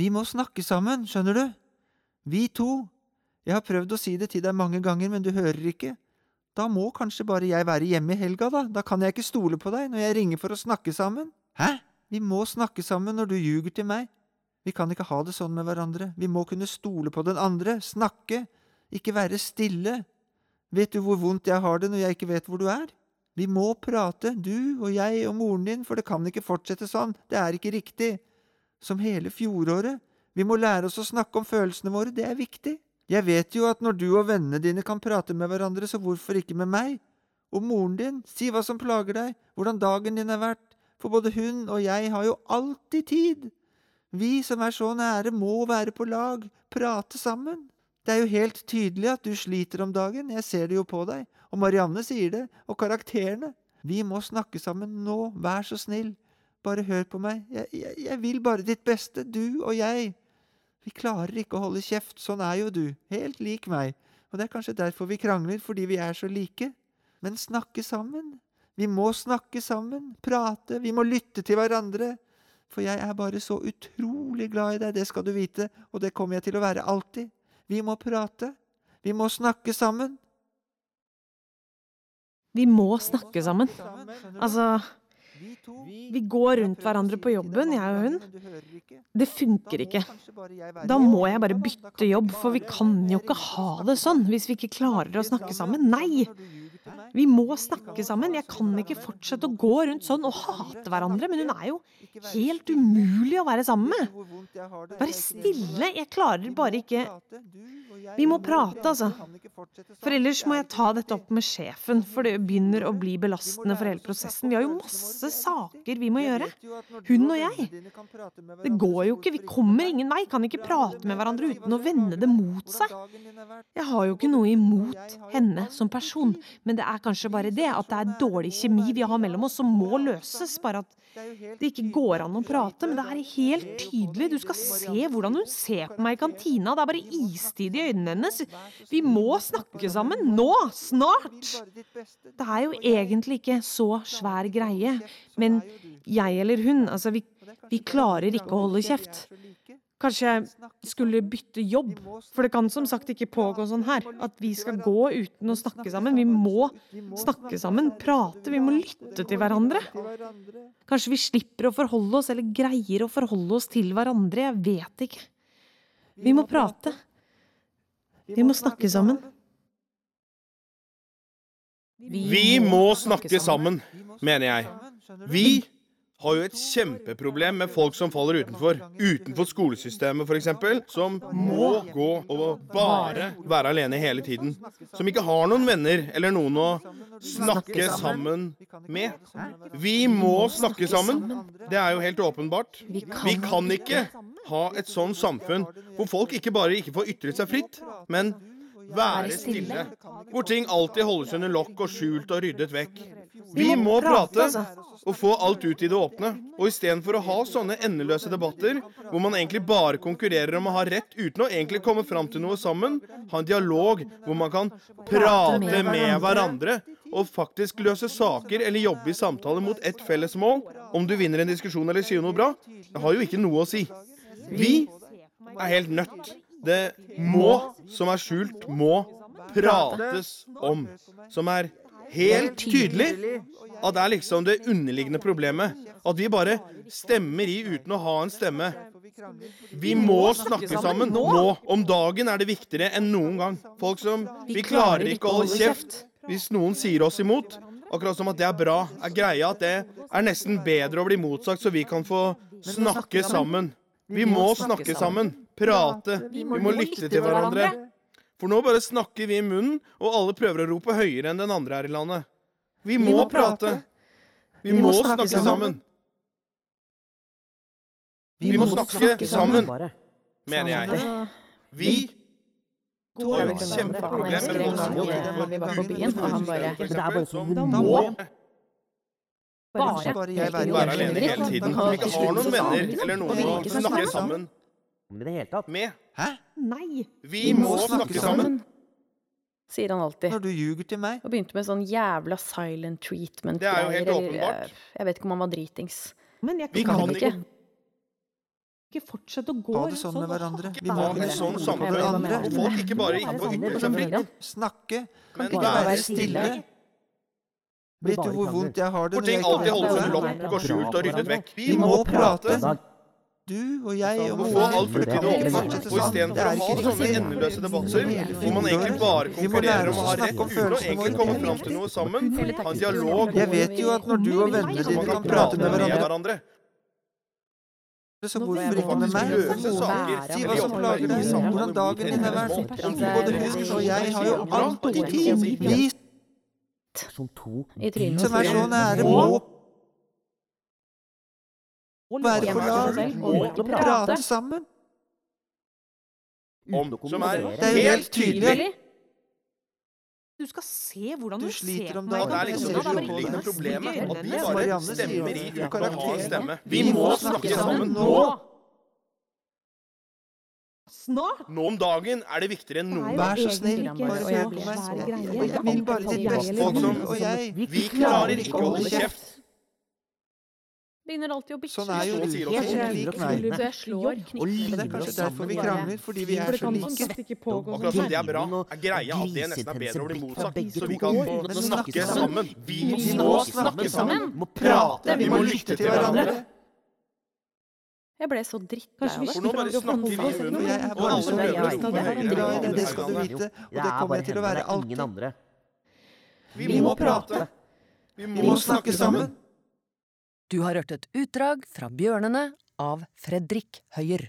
Vi må snakke sammen, skjønner du? Vi to. Jeg har prøvd å si det til deg mange ganger, men du hører ikke. Da må kanskje bare jeg være hjemme i helga, da. Da kan jeg ikke stole på deg når jeg ringer for å snakke sammen. Hæ? Vi må snakke sammen når du ljuger til meg. Vi kan ikke ha det sånn med hverandre. Vi må kunne stole på den andre, snakke, ikke være stille. Vet du hvor vondt jeg har det når jeg ikke vet hvor du er? Vi må prate, du og jeg og moren din, for det kan ikke fortsette sånn, det er ikke riktig. Som hele fjoråret. Vi må lære oss å snakke om følelsene våre, det er viktig. Jeg vet jo at når du og vennene dine kan prate med hverandre, så hvorfor ikke med meg? Og moren din, si hva som plager deg, hvordan dagen din har vært, for både hun og jeg har jo alltid tid. Vi som er så nære, må være på lag, prate sammen. Det er jo helt tydelig at du sliter om dagen, jeg ser det jo på deg, og Marianne sier det, og karakterene. Vi må snakke sammen nå, vær så snill, bare hør på meg, jeg, jeg, jeg vil bare ditt beste, du og jeg. Vi klarer ikke å holde kjeft, sånn er jo du, helt lik meg, og det er kanskje derfor vi krangler, fordi vi er så like. Men snakke sammen. Vi må snakke sammen, prate, vi må lytte til hverandre. For jeg er bare så utrolig glad i deg, det skal du vite, og det kommer jeg til å være alltid. Vi må prate. Vi må snakke sammen. Vi må snakke sammen. Altså Vi går rundt hverandre på jobben, jeg og hun. Det funker ikke. Da må jeg bare bytte jobb, for vi kan jo ikke ha det sånn hvis vi ikke klarer å snakke sammen. Nei! Vi må snakke sammen. Jeg kan ikke fortsette å gå rundt sånn og hate hverandre, men hun er jo helt umulig å være sammen med. Være stille. Jeg klarer bare ikke Vi må prate, altså. For ellers må jeg ta dette opp med sjefen, for det begynner å bli belastende for hele prosessen. Vi har jo masse saker vi må gjøre. Hun og jeg. Det går jo ikke. Vi kommer ingen vei. Kan ikke prate med hverandre uten å vende det mot seg. Jeg har jo ikke noe imot henne som person, men det er kanskje bare det at det er dårlig kjemi vi har mellom oss som må løses. Bare at det ikke går an å prate. Men det er helt tydelig. Du skal se hvordan hun ser på meg i kantina. Det er bare istid i øynene hennes. Vi må snakke sammen. Nå! Snart! Det er jo egentlig ikke så svær greie. Men jeg eller hun, altså vi, vi klarer ikke å holde kjeft. Kanskje jeg skulle bytte jobb, for det kan som sagt ikke pågå sånn her. At vi skal gå uten å snakke sammen. Vi må snakke sammen, prate, vi må lytte til hverandre. Kanskje vi slipper å forholde oss, eller greier å forholde oss til hverandre. Jeg vet ikke. Vi må prate. Vi må snakke sammen. Vi må snakke sammen, mener jeg. Vi har jo et kjempeproblem med folk som faller utenfor. Utenfor skolesystemet, f.eks. Som må gå og bare være alene hele tiden. Som ikke har noen venner eller noen å snakke sammen med. Vi må snakke sammen. Det er jo helt åpenbart. Vi kan ikke ha et sånn samfunn hvor folk ikke bare ikke får ytre seg fritt, men være stille. Hvor ting alltid holdes under lokk og skjult og ryddet vekk. Vi må prate og få alt ut i det åpne. Og istedenfor å ha sånne endeløse debatter, hvor man egentlig bare konkurrerer om å ha rett uten å egentlig komme fram til noe sammen, ha en dialog hvor man kan prate med hverandre og faktisk løse saker eller jobbe i samtale mot ett felles mål. Om du vinner en diskusjon eller sier noe bra, det har jo ikke noe å si. Vi er helt nødt. Det må, som er skjult, må prates om. Som er helt tydelig at det er liksom det underliggende problemet. At vi bare stemmer i uten å ha en stemme. Vi må snakke sammen nå. Om dagen er det viktigere enn noen gang. Folk som Vi klarer ikke å holde kjeft hvis noen sier oss imot. Akkurat som at det er bra. Er greia at det er nesten bedre å bli motsagt, så vi kan få snakke sammen. Vi må snakke sammen. Prate. Vi må lytte til hverandre. For nå bare snakker vi i munnen, og alle prøver å rope høyere enn den andre her i landet. Vi må, prate. Vi, må, snakke, sammen. Vi må snakke sammen, mener jeg. Vi har et kjempeproblem. med noen som går utenfor. hun må bare være alene hele tiden. Vi ikke har noen venner eller noen å snakke sammen Om i det hele tatt. med. Hæ? Nei! Vi må snakke sammen. Sier han alltid. Når du ljuger til meg? Og begynte med sånn jævla silent treatment. Det er jo helt eller, åpenbart. eh, Jeg vet ikke om han var dritings. Men jeg Vi kan kan ikke ikke Ikke fortsett å gå Ha det sånn med hverandre. Vi må Ha det sånn sammen med hverandre. Og folk ikke bare ikke på ytre seg fritt, Snakke. men Ikke være være stille. Vet du hvor vondt jeg har det Hvor ting alltid holdes under lokk og skjult og ryddet vekk. Vi må prate. Du og jeg og Må få åpne. fortsette Og sånn. istedenfor Det å er ha ikke sånne riktig. endeløse debatter, hvor man egentlig bare lære om å ha rett uten å egentlig komme fram til noe sammen, ha en dialog Jeg vet jo at når du og vennene dine kan prate med hverandre, så hvorfor ikke med meg? Si hva som plager deg, hvordan dagen din har vært. Både hun og jeg har jo alltid tid. Vi som er så nære, må være på lag og prate sammen. Om, som er Det er jo helt tydelig Du skal se hvordan Du du, sliter ser om på meg. Og det er liksom det underliggende problemet. At vi bare stemmer i uten å ha en stemme. Vi må snakke sammen nå. Snart! Nå om dagen er det viktigere enn noen Vær så snill, bare hør på meg. blir Jeg, vil bare ditt beste. Folk som- Og jeg Vi klarer ikke å holde kjeft. Begynner alltid å bitche. Sånn er jo Så du. Helt lik Så meg. jeg slår Men knyttneven. det er kanskje derfor vi krangler, fordi vi er så like. Akkurat som det er bra, er greia at det nesten er bedre å bli motsatt. Så vi kan snakke sammen. Vi Vi må snakke sammen. Må prate. Vi må lytte til hverandre. Jeg ble så drittlei av det. For nå bare snakker vi i munnen. jeg er bare så glad i høyere. det skal du vite. Og det kommer jeg til å være alltid. Vi må prate. Vi Vi må snakke sammen. Du har hørt et utdrag fra Bjørnene av Fredrik Høyer.